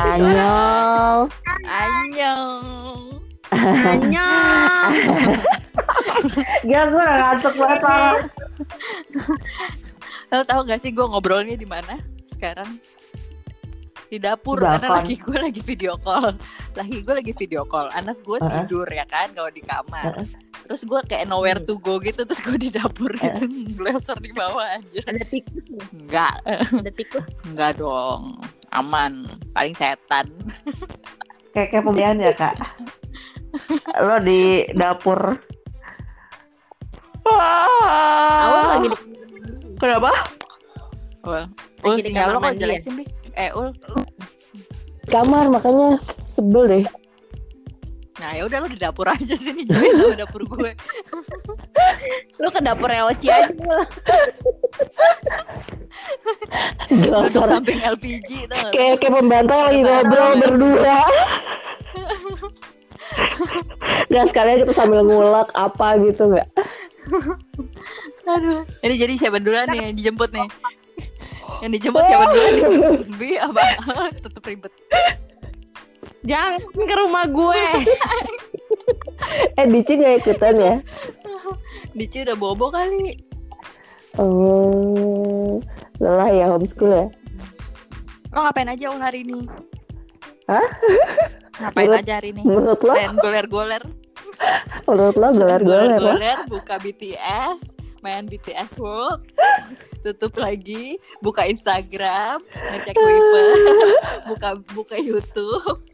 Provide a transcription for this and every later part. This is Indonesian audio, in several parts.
Annyeong. Annyeong. Annyeong. Gila gue udah ngantuk banget parah. Lo tau gak sih gue ngobrolnya di mana sekarang? Di dapur Dapur. karena lagi gue lagi video call. Lagi gue lagi video call. Anak gue Heeh. tidur ya kan kalau di kamar. Heeh. Terus gue kayak nowhere to go gitu terus gue di dapur gitu glesor di bawah aja. Ada tikus? Enggak, Ada tikus. enggak dong. Aman, paling setan. Kayak kayak pembelian ya kak. Lo di dapur. Awal lagi di Kenapa? Ul, Ul sinyal lo kok jelek ya? sih? Eh, Ul. Kamar makanya sebel deh. Nah, ya udah lo di dapur aja sini join sama dapur gue. lu ke dapur Oci aja. Gila samping LPG gak? kayak kayak pembantu lagi ngobrol berdua. Gak sekalian kita sambil ngulek apa gitu nggak? Aduh. Ini jadi siapa duluan nih yang dijemput nih? Yang dijemput siapa duluan nih? Bi apa? Tetep ribet. Jangan ke rumah gue. Eh Dici nggak ikutan ya? Dici udah bobo kali. Oh, lelah ya homeschool ya? Lo ngapain aja Ul hari ini? Hah? Ngapain Menurut- aja hari ini? Menurut lo? Selain goler-goler, Menurut lo gelar-gelar ya? goler-goler, buka BTS, main BTS World, tutup lagi, buka Instagram, ngecek Twitter, buka buka YouTube.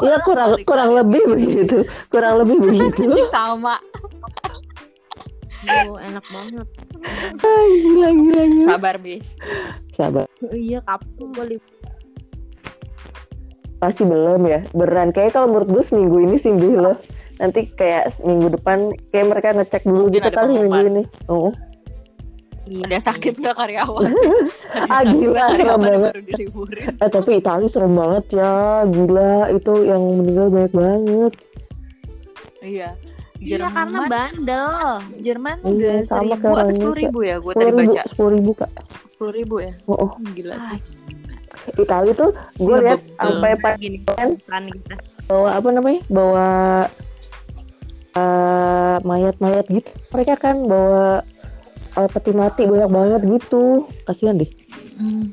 Iya kurang balik kurang lagi. lebih begitu, kurang lebih begitu. Sama. Oh, enak banget. Ay, gila gila gila. Sabar, Bi. Sabar, Oh, iya, kapan gue libur. pasti belum ya. Beneran kayak kalau menurut gue seminggu ini sih Bi, lo. Nanti kayak minggu depan kayak mereka ngecek dulu Mungkin gitu kali minggu ini. Oh. Iya, Ada sakit nggak karyawan? Ah, gila, serem karyawan banget. baru diliburin. Eh tapi Itali serem banget ya, gila itu yang meninggal banyak banget. Iya. Iya, karena Jerman, bandel. Jerman Iya, udah sama seribu apa sepuluh ribu ya? Gue Sepuluh tadi ribu, baca sepuluh ribu kak. sepuluh ribu ya. Oh, oh. Gila sih. Itali tuh gue Iya, lihat sampai pas Gini, kan kan bawa apa namanya bawa eh, mayat-mayat gitu mereka kan bawa eh, peti mati banyak banget gitu kasihan deh Hmm,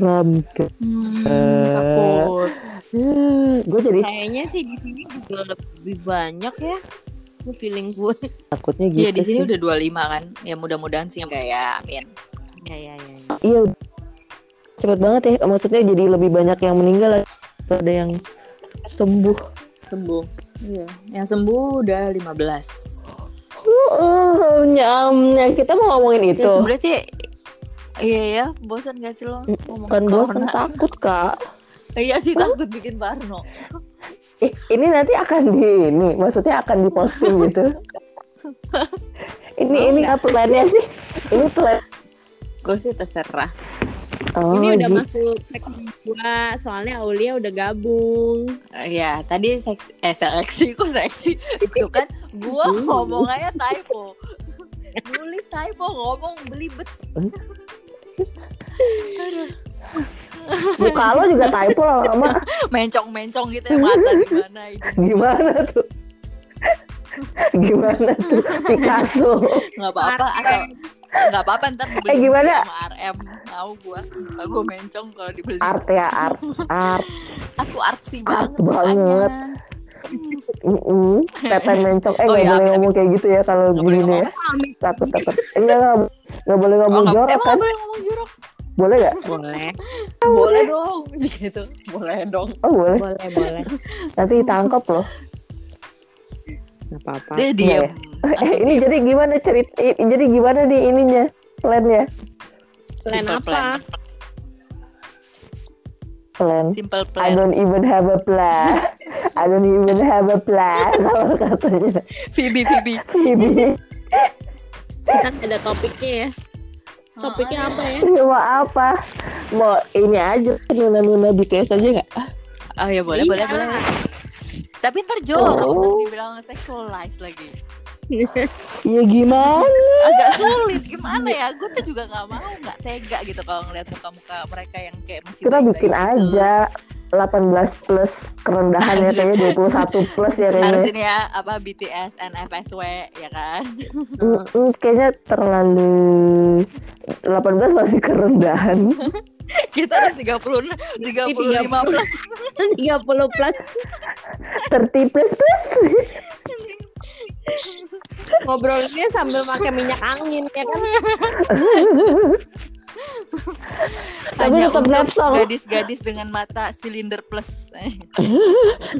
ram ke hmm, Eh. takut. gue jadi Kayaknya sih di sini juga lebih banyak ya. Gue feeling gue. takutnya gitu Iya di sini sih. udah 25 kan. Ya mudah-mudahan sih enggak ya. Amin. Ya, ya, ya. iya cepet banget ya maksudnya jadi lebih banyak yang meninggal ada yang sembuh Sembuh. Iya. Yang sembuh udah 15. oh nyamnya kita mau ngomongin itu Ya sebenarnya sih Iya ya, bosan gak sih lo ngomong kan bosan corona? takut kak Iya sih takut bikin parno. Eh, ini nanti akan di ini, maksudnya akan diposting gitu. ini ini apa sih? Ini plan. Gue sih terserah. Oh, Ini udah gitu. masuk seksi gua, soalnya Aulia udah gabung. Iya, tadi seksi, eh seleksi kok seksi. Itu kan gua ngomong aja typo. Nulis typo ngomong belibet. Muka lo juga typo lah sama. Mencong-mencong gitu ya mata di mana hidung. Gimana tuh? Gimana tuh Picasso? Nggak apa-apa asal nggak apa-apa ntar dibeli Eh, gimana? sama RM mau gua muka gua mencong kalau dibeli Art ya art, art. aku artsy Art banget banget. mukanya. Mm Teten mencong. Eh Oh, nggak iya, boleh ngomong kayak gitu ya kalau begini ya. Takut takut. Enggak nggak nggak boleh Oh, ngomong nggak- jorok emang kan? nggak boleh ngomong jorok Boleh nggak? Boleh, boleh dong gitu boleh dong Oh boleh. boleh, boleh. Nanti ditangkap loh. Gak apa-apa. dia Iya, diem Eh, ini diem. jadi gimana cerita? Jadi gimana nih ininya? Plannya? Plan Simple apa? plan. Plan. simple I plan don't even have a plan. I don't even have a plan. Kalau katanya Phoebe Phoebe Phoebe. Kita ada topiknya ya. Topiknya apa ya? Mau apa? Mau ini aja nuna-nuna BTS aja nggak? oh ya boleh boleh Iya. boleh tapi ntar jorok Oh. dibilang sexualize lagi Ya gimana? agak sulit gimana ya gue tuh juga nggak mau nggak tega gitu kalau ngeliat muka-muka mereka yang kayak masih Kita bikin gitu. aja. 18 plus kerendahan ya kayaknya 21 plus ya harus kayaknya. ini ya apa BTS NFSW ya kan Mm, mm, kayaknya terlalu 18 masih kerendahan. kita harus 30 35 plus 30 plus 30 plus plus. Ngobrolnya sambil pakai minyak angin ya kan Tapi hanya tetap untuk Lapsang. gadis-gadis dengan mata silinder plus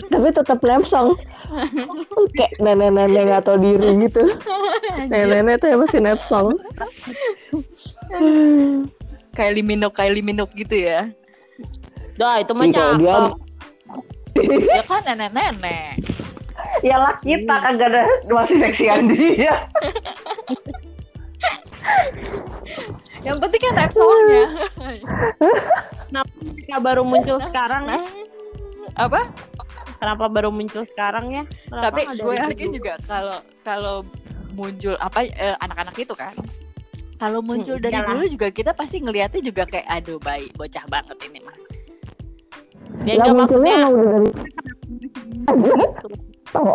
Tapi tetap lepsong. Kayak nenek-nenek nggak tahu diri gitu. Nenek-nenek tuh ya masih nepsong. Kylie Minogue Kylie Minogue gitu ya dah itu mah Ih, kalau dia cakep ya kan nenek-nenek ya lah kita kagak ada masih seksian dia. yang penting kan rap songnya kenapa mereka baru muncul sekarang ya? apa? Kenapa baru muncul sekarang ya? Kenapa tapi gue yakin dulu? juga kalau kalau muncul apa eh, anak-anak itu kan. Kalau muncul Hmm, dari iyalah. dulu juga kita pasti ngelihatnya juga kayak aduh baik bocah banget ini mah. Ya munculnya maksudnya emang udah dari Tuh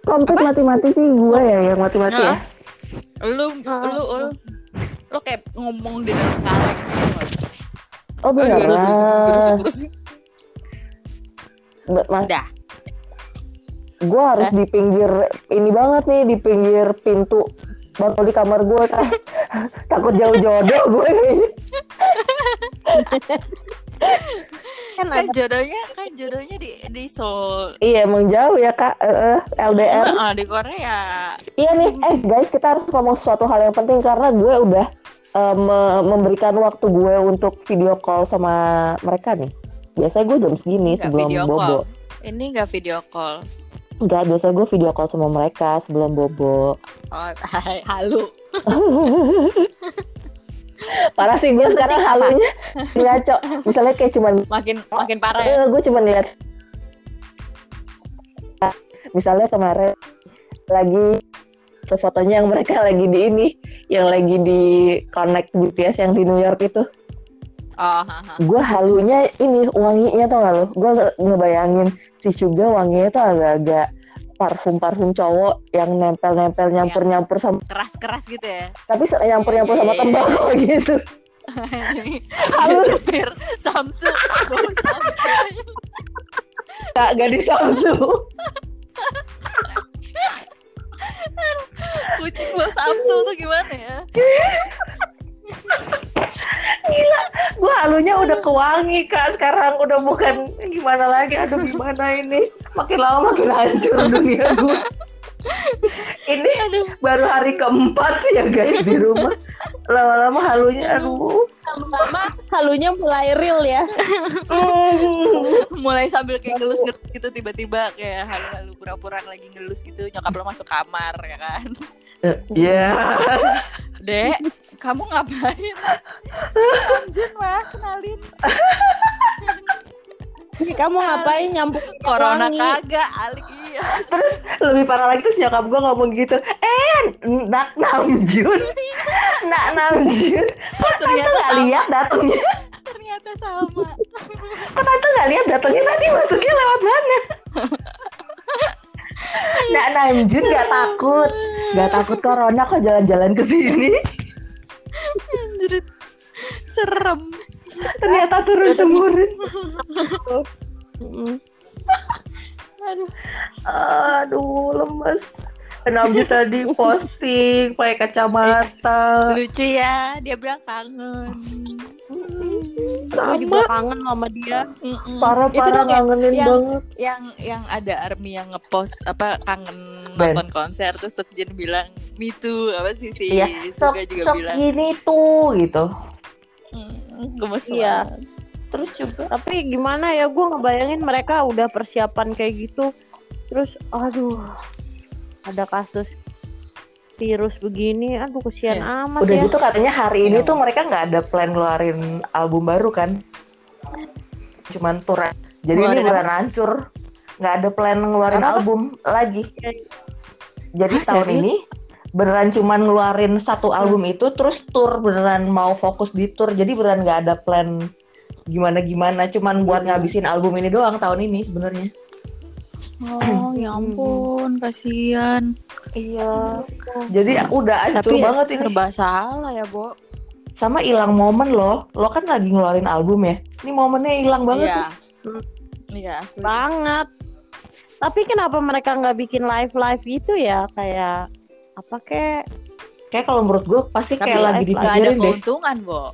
Komplit mati-mati sih gue ya yang mati-mati ya. lu lu ul. Lu kayak ngomong di dalam kaleng gitu. Oh beneran. Mas, Dah. gue harus di pinggir ini banget nih di pinggir pintu botol di kamar gue kan takut jauh jodoh gue kan kan jodohnya kan jodohnya di di Seoul. Iya emang jauh ya kak. Eh, LDR Heeh, di Korea. Iya nih eh guys kita harus ngomong suatu hal yang penting karena gue udah eh, me- memberikan waktu gue untuk video call sama mereka nih. Biasanya gue jam segini Nggak sebelum video bobo. call. ini nggak video call enggak biasanya gue video call sama mereka sebelum bobo. Oh hai, halu. Parah sih gue sekarang halunya ngaco. Misalnya kayak cuman makin makin parah ya? Eh, gue cuma lihat. Misalnya kemarin lagi fotonya yang mereka lagi di ini yang lagi di connect BTS yang di New York itu oh gue halunya ini wanginya tau gak lo gue ngebayangin si Suga wanginya tuh agak-agak parfum parfum cowok yang nempel-nempel nyampur-nyampur sama keras keras gitu ya? Tapi nyampur-nyampur sama Iya, iya, tembakau gitu. Halus. supir Samsung. gak, di Samsu kewangi kak. Sekarang udah bukan gimana lagi. Aduh gimana ini? Makin lama makin hancur dunia gue. Ini aduh baru hari keempat ya guys di rumah. Lama-lama halunya, aduh. Halunya mulai real ya. Mulai sambil kayak ngelus gitu tiba-tiba kayak halu-halu pura-pura lagi ngelus gitu nyokap lo masuk kamar ya kan? Ya. dek kamu ngapain? Amjun mah kenalin kamu ngapain nyampuk corona wangi? kagak alik iya Lebih parah lagi terus nyokap gue ngomong gitu. Eh, nak Namjun. Nak Namjun. Kok tante Ternyata gak lihat datangnya? ternyata sama Kok tante gak lihat datangnya tadi masuknya lewat mana? Nak Namjun gak takut, gak takut corona kok jalan-jalan ke sini. Serem Ternyata turun temurun. Aduh Aduh, lemes. Namjun tadi posting pakai kacamata. lucu ya dia bilang kangen Aku juga Sama kangen sama dia Mm-mm. Itu parah-parah dong yang- banget. yang yang ada army yang ngepost apa kangen Ben. nonton konser terus Sekjen bilang me too apa sih si Iya, Sok, juga sok bilang gini tuh gitu. Mm, gemes Iya. banget. terus juga tapi gimana ya gue ngebayangin mereka udah persiapan kayak gitu terus aduh ada kasus virus begini aduh kesian Yes. amat Udah ya gitu katanya hari ini Iya. tuh mereka nggak ada plan ngeluarin album baru kan. Cuman tour. Jadi ini Ngeluarin beneran hancur. Nggak ada plan ngeluarin Apa? album lagi. Jadi Hah, tahun serius? ini beneran cuman ngeluarin satu album itu terus tour beneran mau fokus di tour jadi beneran nggak ada plan gimana gimana cuman buat ngabisin album ini doang tahun ini sebenarnya Oh, ya ampun, kasihan. iya jadi udah Tapi banget ini serba salah ya, Bo. sama hilang momen loh lo kan lagi ngeluarin album ya ini momennya hilang banget Iya. tuh. Iya, asli. banget tapi kenapa mereka nggak bikin live live gitu ya kayak apa kek kayak kalau menurut gue pasti Tapi kayak lagi live Gak ada dipikirin deh keuntungan, Bo.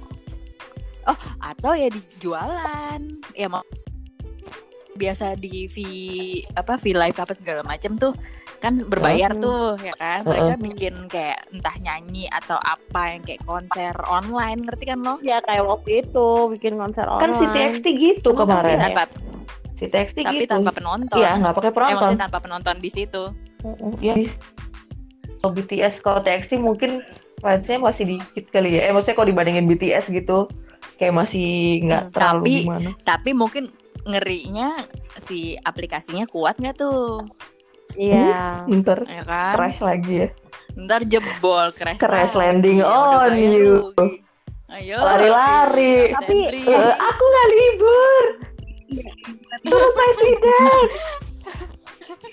Oh, atau ya dijualan. Ya mau biasa di V apa V live apa segala macam tuh kan berbayar Hmm. tuh ya kan mereka Heeh. bikin kayak entah nyanyi atau apa yang kayak konser online ngerti kan lo ya kayak waktu itu bikin konser kan online si TXT gitu tapi kemarin tanpa si TXT tapi gitu tanpa penonton iya nggak pakai eh, penonton maksudnya tanpa penonton di situ Iya. Kalau BTS kalau TXT mungkin fansnya masih dikit kali ya. Eh maksudnya kalau dibandingin BTS gitu kayak masih nggak Hmm, terlalu tapi- gimana. tapi mungkin ngerinya si aplikasinya kuat nggak tuh iya Ntar ya kan crash lagi ya. ntar jebol crash, Crash lagi. landing Ya on you. rugi. ayo Lari-lari. Tapi, Tapi Eh, aku nggak libur. Baru presiden.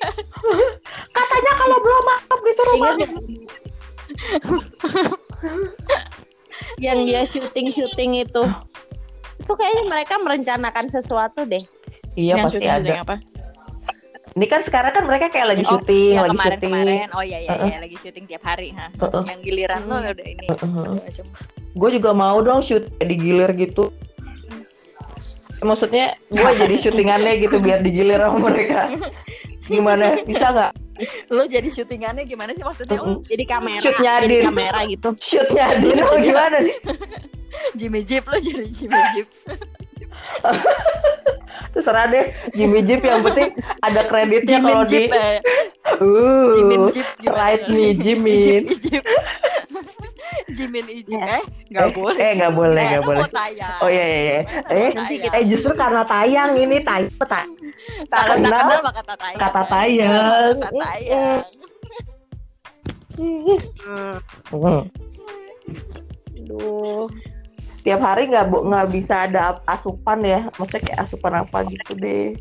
Katanya kalau belum maaf disuruh maaf. yang dia syuting syuting itu itu kayaknya mereka merencanakan sesuatu deh Iya yang pasti syuting-syuting ada. apa Ini kan sekarang kan mereka kayak lagi Oh, syuting, yang lagi kemarin syuting. kemarin oh iya iya, iya lagi syuting tiap hari ha. Heeh. yang giliran lo Hmm. udah ini Heeh. macam gue juga mau dong shoot digilir gitu maksudnya gue jadi syutingannya gitu biar digilir sama mereka. Gimana? Bisa nggak? Lo jadi syutingannya gimana sih maksudnya? Oh, Mm-mm. jadi kamera Shootnya jadi kamera gitu. Shootnya Adin apa gimana nih Jimmy Jeep lo jadi Jimmy Jeep terserah deh Jimmy Jeep yang penting ada kreditnya Jimmy kalau di Jeep eh. uh Jimin Jeep right me Jimin Ijip, Ijip. Jimin Ijip Ya. eh nggak Eh, boleh eh, nggak gitu. boleh, Kirain nggak boleh. tayang oh iya iya iya eh Nanti kita- eh justru karena tayang ini tayang kalau tak kenal, maka kata tayang kata tayang. kata tayang Hmm. Hmm. Aduh. Tiap hari nggak bu- nggak bisa ada asupan ya. Maksudnya kayak asupan apa gitu deh.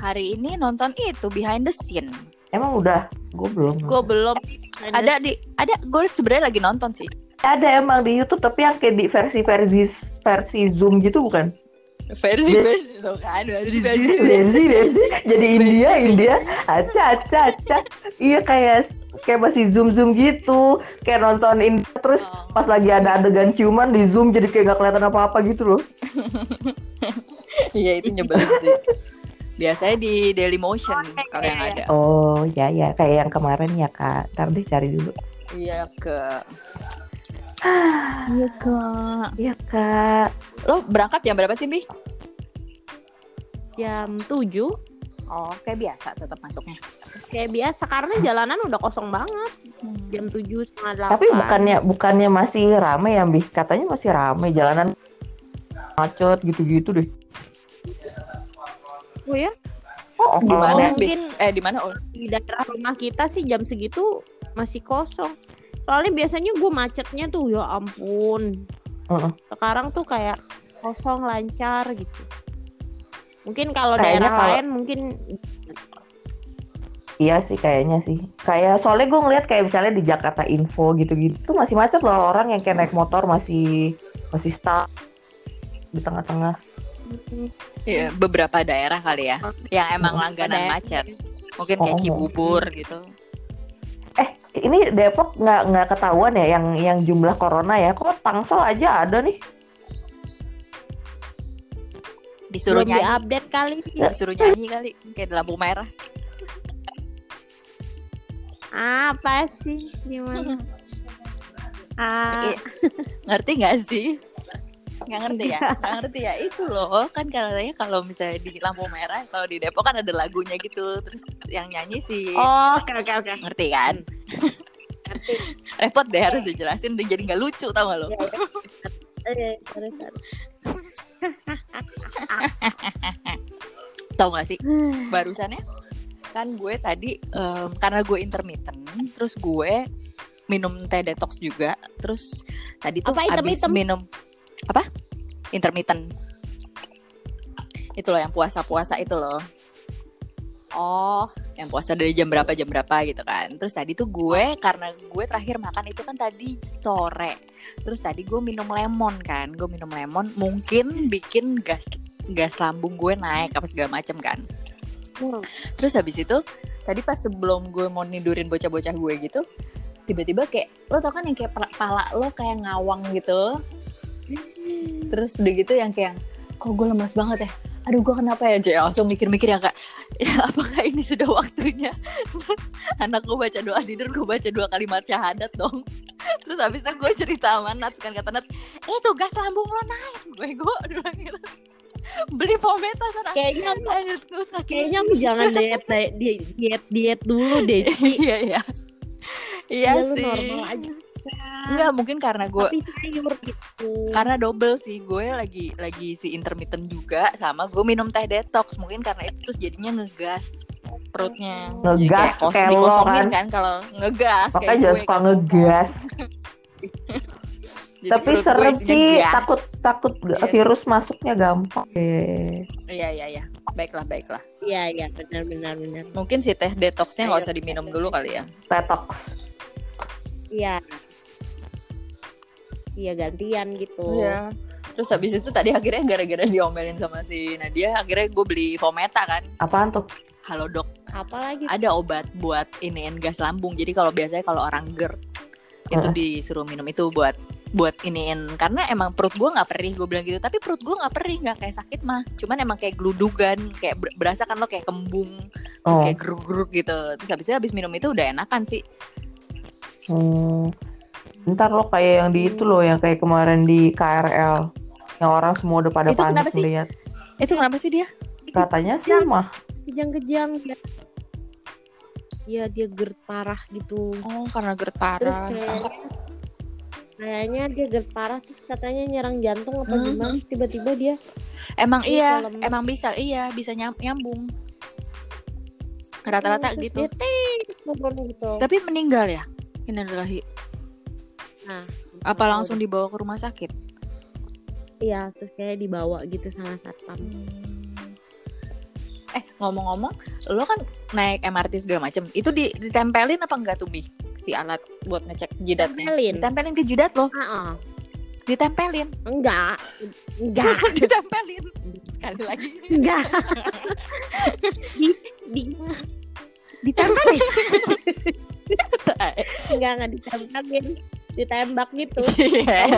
Hari ini nonton itu behind the scene. Emang udah? Gue belum. Gue belum. Ada di ada gue sebenarnya lagi nonton sih. Ada emang di YouTube tapi yang kayak di versi versi versi zoom gitu bukan? Versi versi tuh kan versi versi. versi versi. Versi jadi India India. Aca aca aca iya kayak kayak masih zoom zoom gitu kayak nonton India terus Oh. pas lagi ada adegan ciuman di zoom jadi kayak nggak kelihatan apa apa gitu loh. Iya itu nyebelin sih. Biasanya di Daily Motion kalau yang ada. Oh ya ya kayak yang kemarin ya kak. Ntar deh cari dulu. Iya ke iya ke iya kak. Lo berangkat jam berapa sih bi? Jam 7 oh kayak biasa tetap masuknya. Kayak biasa karena jalanan udah kosong banget. Jam 7 setengah delapan. Tapi bukannya bukannya masih rame ya Bih katanya masih rame jalanan macet gitu-gitu deh. Oh ya oh, Di kalau mana? mau- mungkin eh di mana oh di daerah rumah kita sih jam segitu masih kosong. Soalnya biasanya gue macetnya tuh ya ampun. Heeh. sekarang tuh kayak kosong lancar gitu mungkin kalau Kayaknya daerah kalau- lain mungkin Iya sih kayaknya sih. Kayak soalnya gue ngeliat kayak misalnya di Jakarta Info gitu-gitu tuh masih macet loh orang yang kayak naik motor masih masih stuck di tengah-tengah. Iya, beberapa daerah kali ya yang emang langganan macet mungkin kayak oh. Cibubur gitu Ini Depok nggak nggak ketahuan ya yang yang jumlah corona ya. Kok Tangsel aja ada nih? Disuruh belum nyanyi. diupdate kali. Disuruh nyanyi kali. Kayak di lampu merah. Apa sih? Gimana? Ah. Iya. ngerti nggak sih? Nggak ngerti ya? Nggak ngerti ya? Itu loh. Kan katanya kalau misalnya di lampu merah kalau di Depok kan ada lagunya gitu. Terus yang nyanyi sih oh oke oke oke. Ngerti kan? Repot deh harus dijelasin. Udah jadi nggak lucu tau gak lo? Sorry. Tau gak sih barusannya kan gue tadi em, karena gue intermittent, terus gue minum teh detox juga, terus tadi tuh Apa habis hitam-hitam? minum apa? Intermittent. Itu loh yang puasa-puasa itu loh. Oh, yang puasa dari jam berapa jam berapa gitu kan. Terus tadi tuh gue karena gue terakhir makan itu kan tadi sore. Terus tadi gue minum lemon kan. Gue minum lemon mungkin bikin gas gas lambung gue naik apa segala macem kan. Hmm. terus habis itu tadi pas sebelum gue mau nidurin bocah-bocah gue gitu tiba-tiba kayak lo tau kan yang kayak pala- pala lo kayak ngawang gitu? Terus udah gitu yang kayak kok gue lemas banget ya? Aduh gue kenapa ya Jay? Langsung mikir-mikir ya kak. Ya, apakah ini sudah waktunya? Anak gue baca doa tidur gue baca dua kalimat syahadat dong. Terus habis itu gue cerita sama Nats kan kata Nats eh tuh gas lambung lo naik. Gue gue bilang gitu beli Fometa sana. Kayaknya Lanjut terus kayaknya aku jangan diet diet diet, diet dulu deh. Iya iya. Iya Ya, lu sih. normal aja. Enggak mungkin karena gue sayur gitu. karena double sih gue lagi lagi si intermittent juga sama gue minum teh detox mungkin karena itu terus jadinya ngegas perutnya Jadi Ngegas kayak kos- kayak dikosongin kan. kan kalau ngegas Makanya kayak jangan gue suka kan. ngegas. Jadi Tapi serem sih, takut takut Iya sih. virus masuknya gampang. Iya iya iya baiklah baiklah Iya iya benar benar benar. mungkin si teh detoxnya nggak usah diminum dulu kali ya Detox. Iya. Iya gantian gitu. Iya. Terus habis itu tadi akhirnya gara-gara diomelin sama si Nadia, akhirnya gue beli Fometa kan. Apaan tuh? Halo dok, Apa lagi? ada obat buat iniin gas lambung. Jadi kalau biasanya kalau orang GERD itu disuruh minum itu buat buat iniin karena emang perut gue nggak perih gue bilang gitu tapi perut gue nggak perih nggak kayak sakit mah cuman emang kayak geludugan kayak ber- berasa kan lo kayak kembung terus Oh. kayak geruk-geruk gitu terus habis itu habis minum itu udah enakan sih Hmm. Ntar lo kayak yang di itu loh, yang kayak kemarin di KRL. Yang orang semua udah pada Itu kenapa panik sih? melihat. itu kenapa sih dia Katanya sih mah. Kejang-kejang dia. Iya dia GERD parah gitu. oh karena GERD Terus parah kayaknya kayaknya dia GERD parah terus katanya nyerang jantung apa Mhm. gimana terus tiba-tiba dia Emang Iya, iya, lemes. emang bisa, iya bisa nyam- nyambung. Rata-rata terus gitu. gitu. Tapi meninggal ya? Innalillahi. Nah, Apa langsung dibawa ke rumah sakit? Iya, terus kayak dibawa gitu sama satpam. Eh ngomong-ngomong, lo kan naik MRT segala macem. Itu di, ditempelin apa enggak tuh bi? Si alat buat ngecek jidatnya. Tempelin. Ditempelin ke jidat lo? Ah, ah. Ditempelin. enggak. Enggak. ditempelin. Sekali lagi. Enggak. di di ditempelin. Enggak, enggak ditempelin. Ditembak gitu. Iya.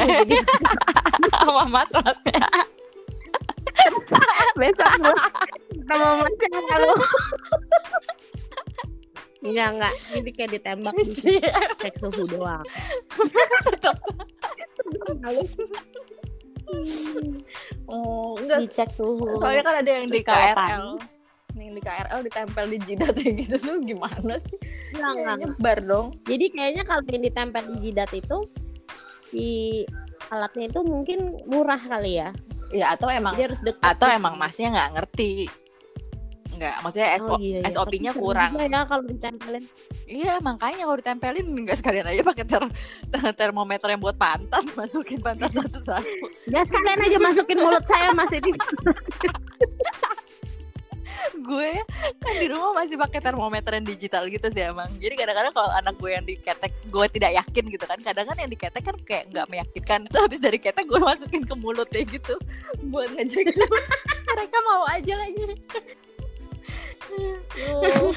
Sama mas-masnya. besok gua sama macam kalau Enggak, enggak. Jadi kayak ditembak gitu. Cek suhu doang. Oh, enggak Dicek suhu. Soalnya kan ada yang di KRL. Yang di KRL ditempel di jidatnya gitu tuh gimana sih? Enggak, enggak. Nyebar dong. Jadi kayaknya kalau yang ditempel di jidat itu si alatnya itu mungkin murah kali ya. Ya atau emang Jadi harus deket. atau gitu. emang masnya nggak ngerti. Enggak, maksudnya SO, Oh, iya, iya. SOP-nya kurang. juga ya kalau ditempelin. Iya, makanya kalau ditempelin enggak sekalian aja pakai ter- ter- termometer yang buat pantat, masukin pantat satu-satu. Ya sekalian aja masukin mulut saya masih di gue kan di rumah masih pakai termometer yang digital gitu sih emang. Jadi kadang-kadang kalau anak gue yang diketek, gue tidak yakin gitu kan. Kadang kan yang diketek kan kayak nggak meyakinkan. Terus habis dari ketek gue masukin ke mulut deh gitu buat ngecek. Mereka mau aja lagi. Yuh,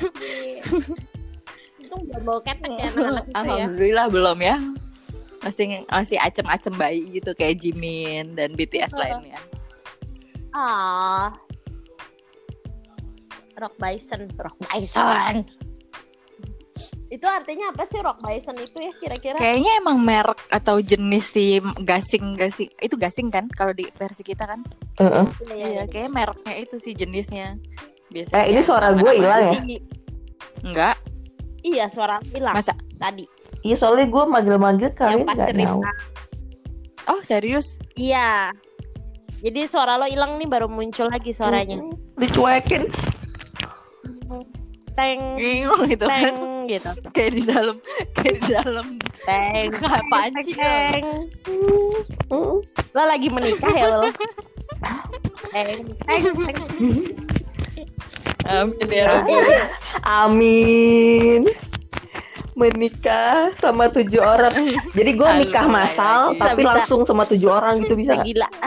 Untung belum bawa ketek ya anak-anak itu ya. Alhamdulillah belum ya. Masih masih acem-acem bayi gitu kayak Jimin dan BTS lainnya. Ah. Rock Bison. Rock Bison. Itu artinya apa sih Rock Bison itu ya kira-kira? Kayaknya emang merek atau jenis si gasing gasing itu gasing kan kalau di versi kita kan? Heeh. Iya, kayak mereknya itu sih jenisnya. Biasanya. Eh ini suara gue hilang ya? Enggak. Iya suara hilang Masa tadi. Iya soalnya gue manggil-manggil yang kalian pas nggak cerita. tahu. Oh, serius? Iya. Jadi suara lo hilang nih baru muncul lagi suaranya. Dicuekin. Teng Nging gitu kan teng gitu kayak di dalam kayak di dalam teng panci teng Mm. lo lagi menikah ya lo teng teng teng amin ya Rabbi. Amin. Menikah sama tujuh orang. Jadi gue nikah masal, tapi Bisa. langsung sama tujuh orang gitu bisa. gila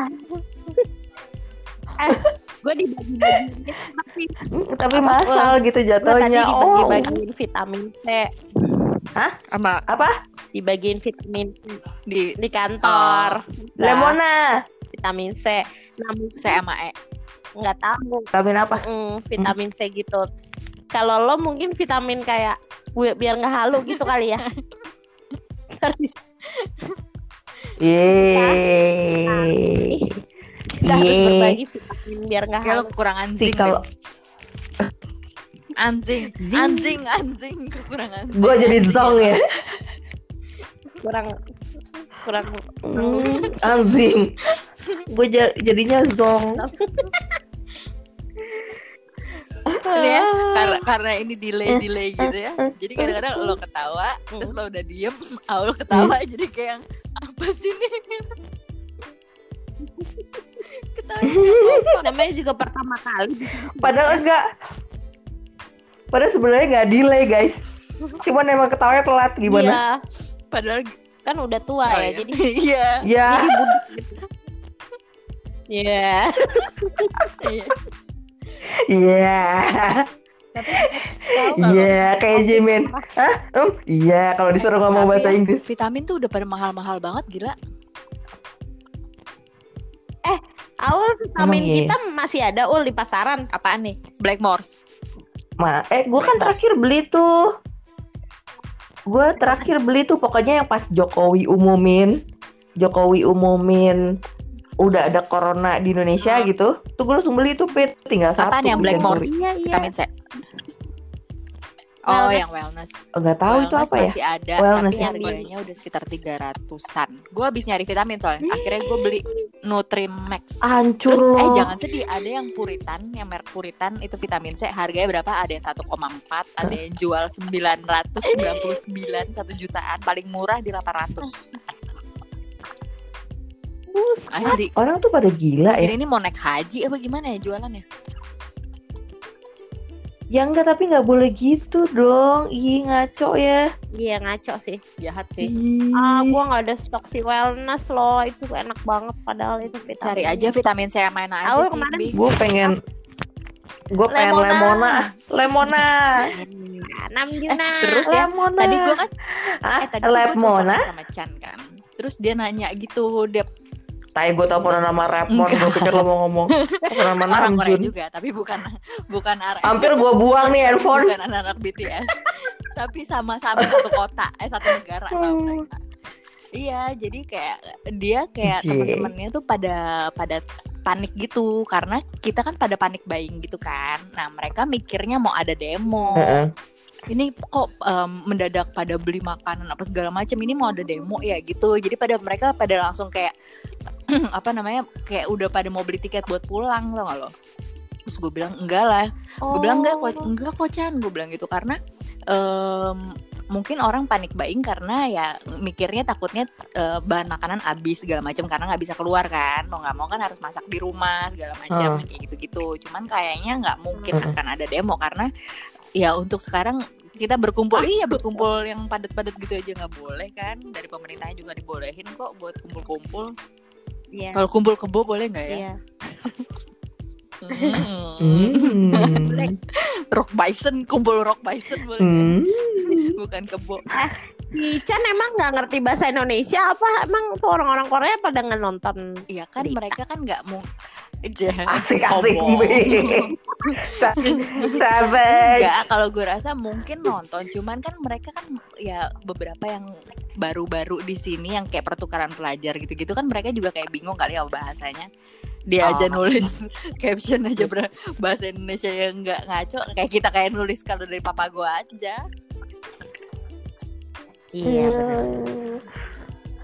gue dibagi-bagi tapi Mm, Tapi masal gitu jatuhnya. Oh, dibagi-bagiin vitamin C. Sama. Apa? dibagiin vitamin C di di kantor. Nah, Lemona. vitamin C. Nah mungkin saya sama E. Nggak tahu. Vitamin apa? Mm, vitamin C gitu. Kalau lo mungkin vitamin kayak gue biar nggak halu gitu kali ya. Yeay. Kita harus Yeay. berbagi vitamin biar nggak kekurangan Sih anjing kalau anjing anjing anjing kekurangan anjing gue jadi Anjing zong ya. kurang kurang Hmm, Anzing. Gue jadinya zong. ini ya karena karena ini delay delay gitu ya jadi kadang-kadang lo ketawa terus lo udah diem ah, lo ketawa jadi kayak yang, apa sih ini ketawa namanya juga pertama kali Padahal enggak. Padahal sebenarnya nggak delay guys. Cuman emang ketawanya telat gimana? Iya, padahal kan udah tua oh, ya iya. jadi iya. Iya. iya iya, tapi tahu kalau iya kayak Jimin. Hah? Um, iya kalau disuruh ngomong Tapi bahasa Inggris. vitamin tuh udah pada mahal-mahal banget gila Awal vitamin Emang iya? kita masih ada ul di pasaran. apaan nih Blackmores Ma, eh gue kan terakhir beli tuh. Gue terakhir beli tuh pokoknya yang pas Jokowi umumin, Jokowi umumin udah ada corona di Indonesia gitu. Tuh gue langsung beli tuh pit tinggal satu. Apaan yang Blackmores? Iya iya. vitamin C Oh, Wellness. yang wellness. Oh, Nggak tahu itu wellness apa ya? masih ada, Wellness tapi ya. harganya udah sekitar 300-an. Gue habis nyari vitamin soalnya. Akhirnya gue beli Nutrimax. Hancur Terus eh loh. jangan sedih, ada yang Puritan, yang merek Puritan itu vitamin C harganya berapa? Ada yang 1,4, ada yang jual 999 1 jutaan, paling murah di 800. Asli. Orang tuh pada gila ya. Jadi ini mau naik haji apa gimana ya jualannya? Ya enggak tapi nggak boleh gitu dong. Ih ngaco ya. Iya ngaco sih. Jahat sih. Ih. Ah, gua nggak ada stok si wellness loh. Itu enak banget padahal itu vitamin. Cari aja vitamin C yang mana aja Tahu sih, kemarin Bi. Gue pengen gue pengen Lemona. lemona, lemona, Enam juta. Terus ya, lemona. tadi gue kan ah, eh tadi lemona. sama Chan kan. Terus dia nanya gitu, dia Tai gue teleponan nama Rapmon, gue pikir lo mau ngomong nama orang Korea juga, tapi bukan bukan RM, Hampir gue buang nih handphone. bukan anak-anak BTS. tapi sama-sama satu kota, eh satu negara sama Hmm. mereka. Iya, jadi kayak dia kayak Oke. teman-temannya tuh pada pada panik gitu karena kita kan pada panik buying gitu kan. Nah, mereka mikirnya mau ada demo. Heeh. Ini kok em, mendadak pada beli makanan apa segala macam ini mau ada demo ya gitu. Jadi pada mereka pada langsung kayak apa namanya kayak udah pada mau beli tiket buat pulang tau gak lo? Terus gue bilang enggak lah. Gue bilang enggak kok enggak kok Chan gue bilang gitu. Karena em, mungkin orang panik buying karena ya mikirnya takutnya eh, bahan makanan habis segala macam karena nggak bisa keluar kan. Mau nggak mau kan harus masak di rumah segala macam Hmm. kayak gitu-gitu. Cuman kayaknya nggak mungkin Hmm. akan ada demo karena ya untuk sekarang kita berkumpul iya berkumpul yang padat-padat gitu aja nggak boleh kan dari pemerintahnya juga dibolehin kok buat kumpul-kumpul Iya. kalau kumpul kebo boleh nggak ya Iya. Hmm. Rock bison kumpul rock bison boleh nggak? Hmm. bukan kebo Si Chan emang nggak ngerti bahasa Indonesia apa? Emang tuh orang-orang Korea pada nggak nonton? Iya kan Berita. mereka kan nggak mau Asik asik. Savage. Enggak, kalau gue rasa mungkin nonton, cuman kan mereka kan ya beberapa yang baru-baru di sini yang kayak pertukaran pelajar gitu-gitu kan mereka juga kayak bingung kali ya bahasanya. Dia aja Oh. nulis caption aja bahasa Indonesia yang nggak ngaco, kayak kita kayak nulis kalau dari papa gue aja. Iya. benar. Hmm.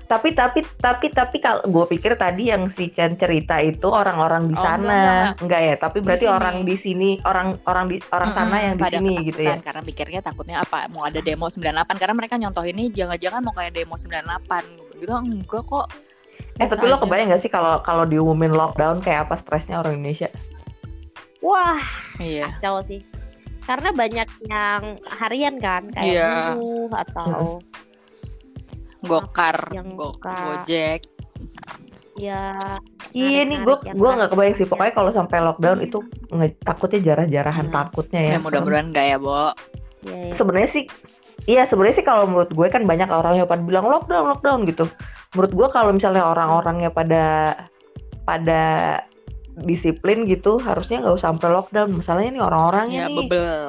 Tapi tapi tapi tapi kalau gue pikir tadi yang si Chen cerita itu orang-orang di Oh, enggak, sana, enggak, enggak, ya? Tapi berarti sini. orang di sini, orang orang di orang sana Mm-mm, yang di pada sini gitu ya. Karena pikirnya takutnya apa mau ada demo 98 karena mereka nyontoh ini jangan-jangan mau kayak demo 98 gitu enggak kok. Eh tapi lo kebayang gak sih kalau kalau diumumin lockdown kayak apa stresnya orang Indonesia? Wah, Iya. kacau sih. Karena banyak yang harian kan, kayak Iya. buruh atau Gokar, Yang go, suka- Gojek. ya Iya nih gue gue nggak kebayang sih pokoknya kalau sampai lockdown itu nge- takutnya jarah-jarahan Hmm. takutnya Ya, ya. mudah-mudahan enggak ya, Bo. ya, ya. Sebenarnya sih iya sebenarnya sih kalau menurut gue kan banyak orang yang pada bilang lockdown lockdown gitu. Menurut gue kalau misalnya orang-orangnya pada pada disiplin gitu harusnya nggak usah sampai lockdown. Masalahnya nih orang-orangnya Ya, nih bebel.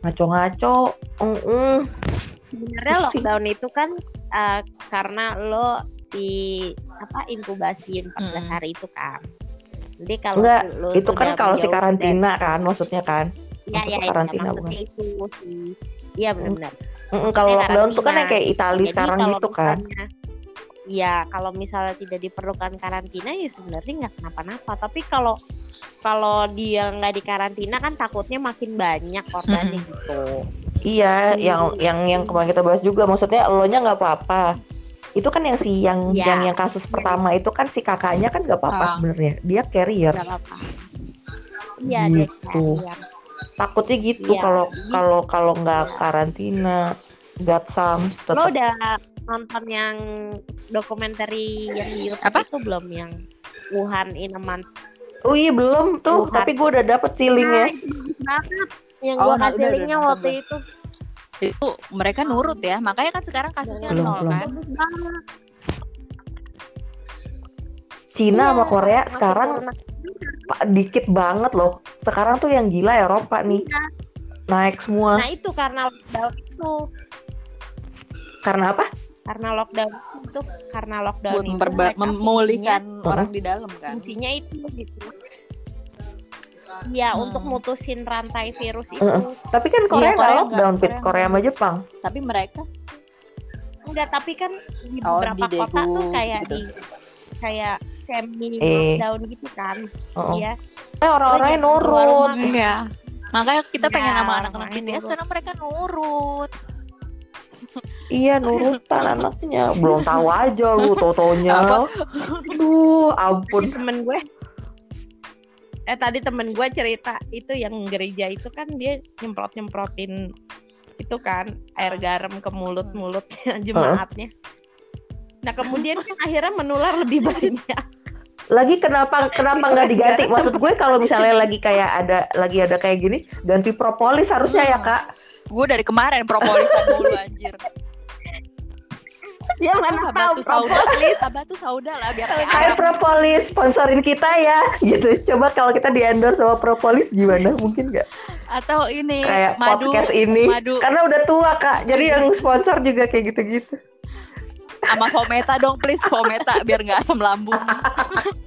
ngaco-ngaco. Sebenarnya lockdown itu kan eh, karena lo si apa inkubasi 14 Mm-mm. hari itu kan. Jadi kalau Enggak, lo Itu kan kalau si karantina kan maksudnya kan. ya ya, Masuk ya, karantina, maksudnya itu si Iya benar. Mm-mm, kalau Maksudnya lockdown tuh kan yang karantina. kayak Italia Jadi sekarang kalau gitu kan. misalnya- Ya kalau misalnya tidak diperlukan karantina ya sebenarnya nggak kenapa-napa. Tapi kalau kalau dia nggak di karantina kan takutnya makin banyak korbannya gitu. Iya, Hmm. yang yang yang kemarin kita bahas juga, maksudnya elonya nggak apa-apa. Itu kan yang si yang Ya. yang yang kasus pertama itu kan si kakaknya kan nggak apa-apa Ah. sebenarnya. Dia carrier. Nggak apa-apa. Iya. Gitu. Iya. Takutnya gitu Iya. kalau kalau kalau nggak Iya. karantina, got some Lo tetap. udah nonton yang dokumenter yang di YouTube Apa? itu belum yang Wuhan in a month? Oh iya belum tuh, Wuhan. tapi gue udah dapet Nah, linknya. itu bagus banget. Yang Oh, gua nah, kasih udah, linknya udah waktu nonton itu Itu mereka nurut ya. Makanya kan sekarang kasusnya Belum, nol belum. kan. Cina Iya, sama Korea sekarang corona. pa- dikit banget loh. Sekarang tuh yang gila Eropa nih Iya. naik semua. Nah itu karena lockdown itu, Karena apa? Karena lockdown itu, karena lockdown Buat itu memulihkan fungsinya- orang di dalam kan. fungsinya itu gitu. Ya Hmm. untuk mutusin rantai virus itu. Tapi kan Korea Iya, nggak Korea lockdown, nggak, Pit. Korea Korea nggak. sama Jepang. Tapi mereka Enggak, tapi kan di Oh, beberapa di kota tuh kayak gitu. di kayak semi Eh. lockdown gitu kan. Oh. Iya. Eh, orang-orangnya nurut. Iya. Makanya kita Ya, pengen sama anak-anak BTS nurut. karena mereka nurut. Iya nurutan anaknya. Belum tahu aja lu totonya. Apa? Aduh, ampun. temen gue eh tadi temen gue cerita itu yang gereja itu kan dia nyemprot nyemprotin itu kan air garam ke mulut mulutnya jemaatnya nah kemudian kan akhirnya menular lebih banyak Lagi kenapa kenapa nggak diganti? Maksud gue kalau misalnya lagi kayak ada lagi ada kayak gini, ganti propolis harusnya ya Hmm. kak. Gue dari kemarin propolisan dulu anjir. dia mana tahu propolis habatu sauda lah biar kayak Hai propolis, sponsorin kita ya, gitu. Coba kalau kita di endorse sama propolis gimana? Mungkin nggak? Atau ini Kayak madu podcast ini, madu karena udah tua kak. Jadi yang sponsor juga kayak gitu-gitu. sama Fometa dong please Fometa biar nggak asam lambung.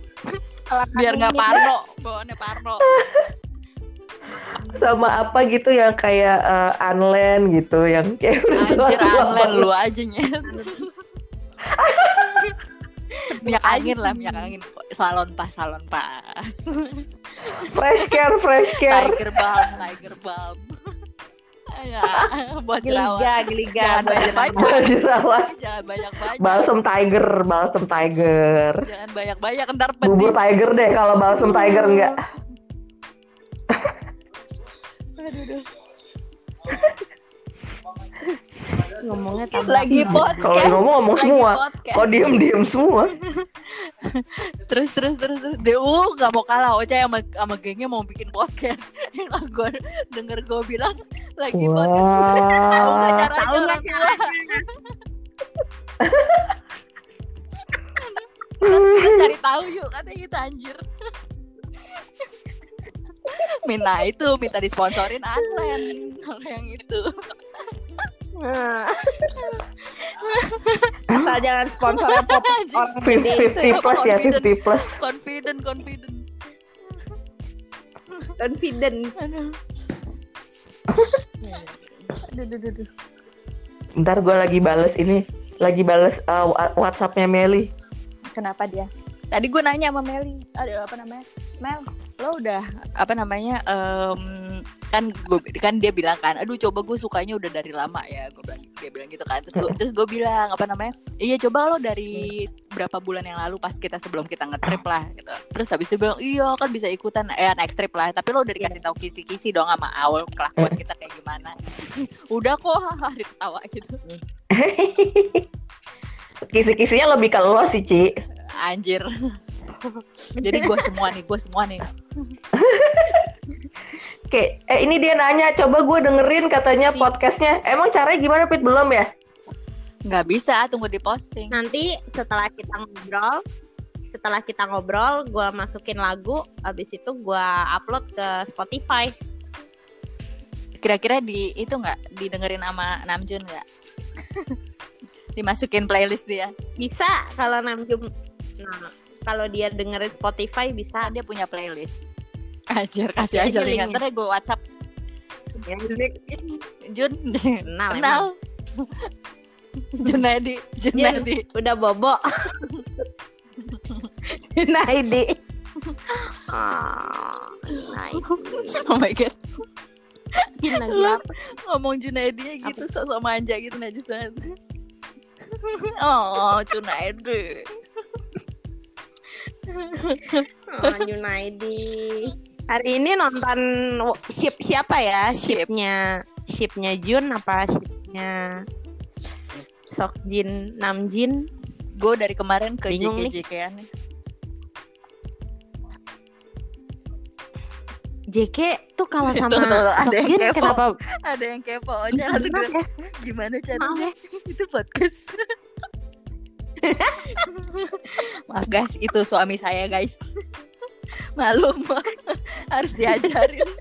biar nggak parno, bawaannya parno. Sama apa gitu yang kayak eh, unland gitu, yang kayak Anjir anlen lu aja nyet. minyak angin lah minyak angin salon pas salon pas fresh care, fresh care. tiger balm tiger balm ya buat jerawat geliga jangan banyak banyak Buat jerawat. jangan banyak banyak Balsam tiger, balsam tiger. jangan banyak banyak ntar Bubur pedih tiger deh kalau balsam tiger enggak. Aduh, aduh. Ngomongnya tambah lagi podcast Kalau ngomong ngomong lagi semua. podcast. Kok diem-diem semua? terus terus terus terus dia uh gak mau kalah Ocha sama sama gengnya mau bikin podcast yang gue denger gue bilang lagi podcast tahu nggak Wah. caranya Tahu nggak orang tua kita cari tahu yuk katanya kita anjir minta itu minta disponsorin Anlen kalau yang itu. Asal jangan sponsornya pop orang gede itu 50 ya plus ya, 50 plus. confident confident confident aduh aduh aduh, aduh. Ntar gue lagi bales ini lagi bales uh, WhatsAppnya Meli. Kenapa dia? Tadi gue nanya sama Meli, ada apa namanya? Mel, lo udah apa namanya? em, kan gue kan dia bilang kan, aduh coba gue sukanya udah dari lama ya, gue bilang dia bilang gitu kan. Terus gue terus gue bilang apa namanya? Iya coba lo dari berapa bulan yang lalu pas kita sebelum kita ngetrip lah gitu. Terus habis itu bilang iya kan bisa ikutan eh next trip lah. Tapi lo udah dikasih tahu kisi-kisi dong sama awal kelakuan kita kayak gimana. udah kok hahaha diketawa gitu. Kisi-kisinya lebih ke lo sih, Ci. Anjir. Jadi gue semua nih, gue semua nih. Oke, eh ini dia nanya, coba gue dengerin katanya Si- podcastnya. Emang caranya gimana, Pit? Belum ya? Nggak bisa, tunggu di posting. Nanti setelah kita ngobrol, setelah kita ngobrol, gua masukin lagu, habis itu gua upload ke Spotify. Kira-kira di itu nggak didengerin sama Namjoon nggak? Dimasukin playlist dia. Bisa kalau Namjoon nah, kalau dia dengerin Spotify bisa. Dia punya playlist. Anjir, kasih aja linknya. Ntar gue WhatsApp. Ya, Jun, kenal, kenal. Junaidi, Junaidi. Udah bobo. Naidi. Ah, Naidi. Oh my god, Gila, ngomong Junaidi ya gitu, sosok manja gitu najis banget. Oh, Junaidi. Oh, Junaidi. Hari ini nonton ship siapa ya? Ship. Shipnya shipnya Jun apa shipnya Sokjin Namjin? Gue dari kemarin ke. JK-JK-an nih. JK tuh kalau sama tuh, tuh, ada yang Sokjin kepo. kenapa? Ada yang kepo, aja langsung bilang, ya? gimana caranya? ya. itu podcast. Maaf guys, itu suami saya guys. Malum harus diajarin.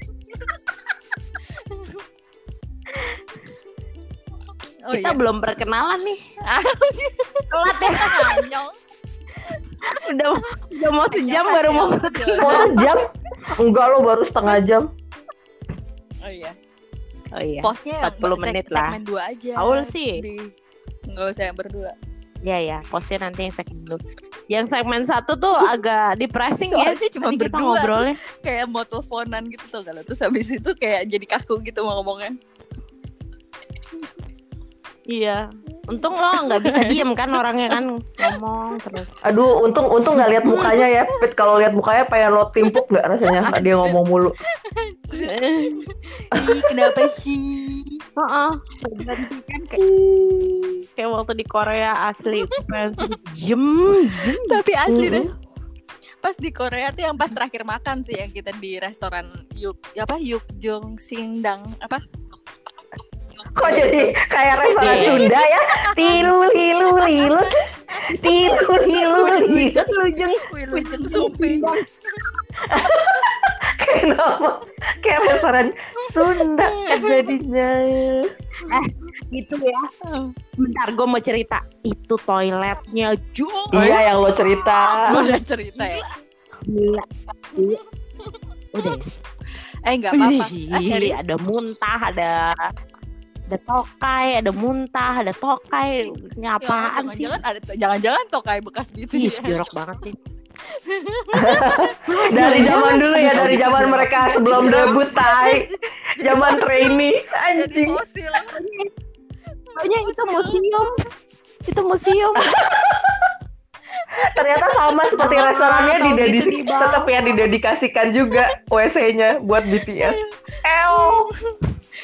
Oh Kita iya, belum perkenalan nih. Telat ya. Anyong. Udah udah mau sejam baru mau Anyong. Mau sejam? Enggak lo baru setengah jam. Oh iya. Oh iya. Postnya yang 40 menit lah. segmen dua aja. Aul sih. Di... Nggak usah yang berdua. Ya ya, postnya nanti yang segmen dulu. Yang segmen satu tuh agak depressing ya. Soalnya cuma Tadi kita berdua. ngobrolnya. Kayak mau teleponan gitu tuh kalau terus habis itu kayak jadi kaku gitu mau ngomongnya. Iya. Untung lo nggak bisa diem kan orangnya kan ngomong terus. Aduh, untung untung nggak lihat mukanya ya, Pit. Kalau lihat mukanya pengen lo timpuk nggak rasanya? Dia ngomong mulu. Ih, kenapa sih? Heeh. Berganti kan kayak, kayak waktu di Korea asli jem jem. Tapi asli deh. Pas di Korea tuh yang pas terakhir makan sih yang kita di restoran Yuk apa Yuk Jong Singdang apa? Kok jadi kayak restoran Iya. Sunda ya? Tilu lilu lilu. Tilu lilu lilu. Lujeng Wilujeng Sumpi. Kayak nama kayak restoran Sunda jadinya. gitu ya. Bentar gue mau cerita. Itu toiletnya Ju. Iya yang lo cerita. Udah cerita ya. Gila. Gila. Udah. Eh nggak apa-apa. Ah, Ih, serius? ada muntah, ada ada tokai, ada muntah, ada tokai. Ini Ya, apaan sih? Jangan-jangan ada jangan-jangan tuh kayak bekas gitu Ih, ya. jorok banget nih. Dari zaman dulu ya, dari zaman mereka sebelum debut tai. Zaman trainee anjing. Pokoknya itu museum. Itu museum. Ternyata sama seperti restorannya didedikasi gitu tetap ya didedikasikan juga WC-nya buat BTS. Ew.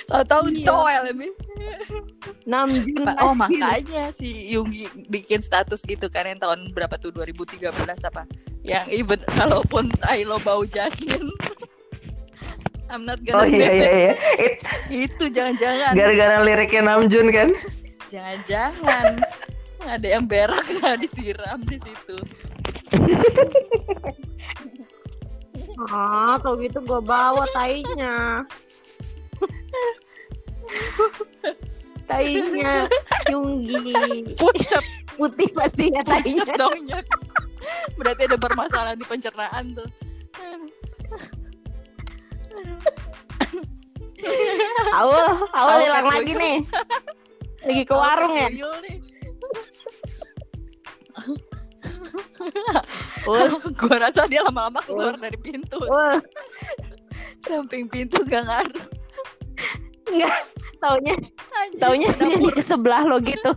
Iya. toel Namjun Oh makanya si Yunggi bikin status gitu kan yang tahun berapa tuh 2013 apa yang even kalaupun tai lo bau jasmine I'm not Oh gonna iya sniff iya it. iya. It- itu jangan-jangan Gara-gara liriknya Namjoon kan. jangan-jangan ada yang berak nggak disiram di situ Ah, tau gitu gue bawa tainya. Tainya Yunggi. pucat Putih pasti ya tainya. pucat dong Nyet. berarti ada permasalahan di pencernaan tuh Aul Aul hilang lagi nih. Lagi ke warung ya. Ul, gue rasa dia lama-lama keluar dari pintu ul. samping pintu gak ngaruh Taunya, taunya dia di sebelah lo gitu.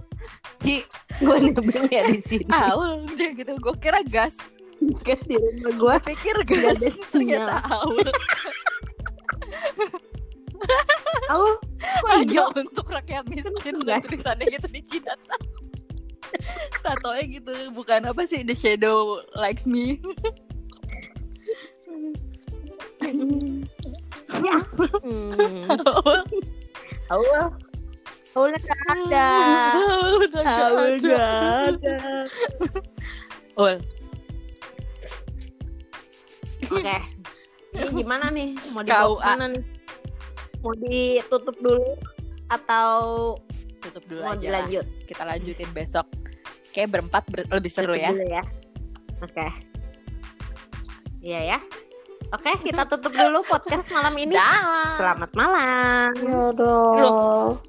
Ci, gue nebeng ya di sini. Aul dia gitu gue kira gas Kan di rumah gue. pikir gas ternyata Aul Aul, kok hijau? untuk rakyat miskin dan Gas. tulisannya gitu di jidat tatonya gitu bukan apa sih the shadow likes me Hmm. Aul Aul, Aul nggak ada. Aul udah nggak Aul ada. nggak ada. Aul Oke. Ini gimana nih? Mau dibawa ke mana nih? Mau ditutup dulu atau tutup dulu mau aja lah. dilanjut? kita lanjutin besok kayak berempat ber- lebih seru Tutup ya dulu ya. Oke. Iya ya. Oke, kita tutup dulu podcast malam ini. Dah. Selamat malam. Ya dong.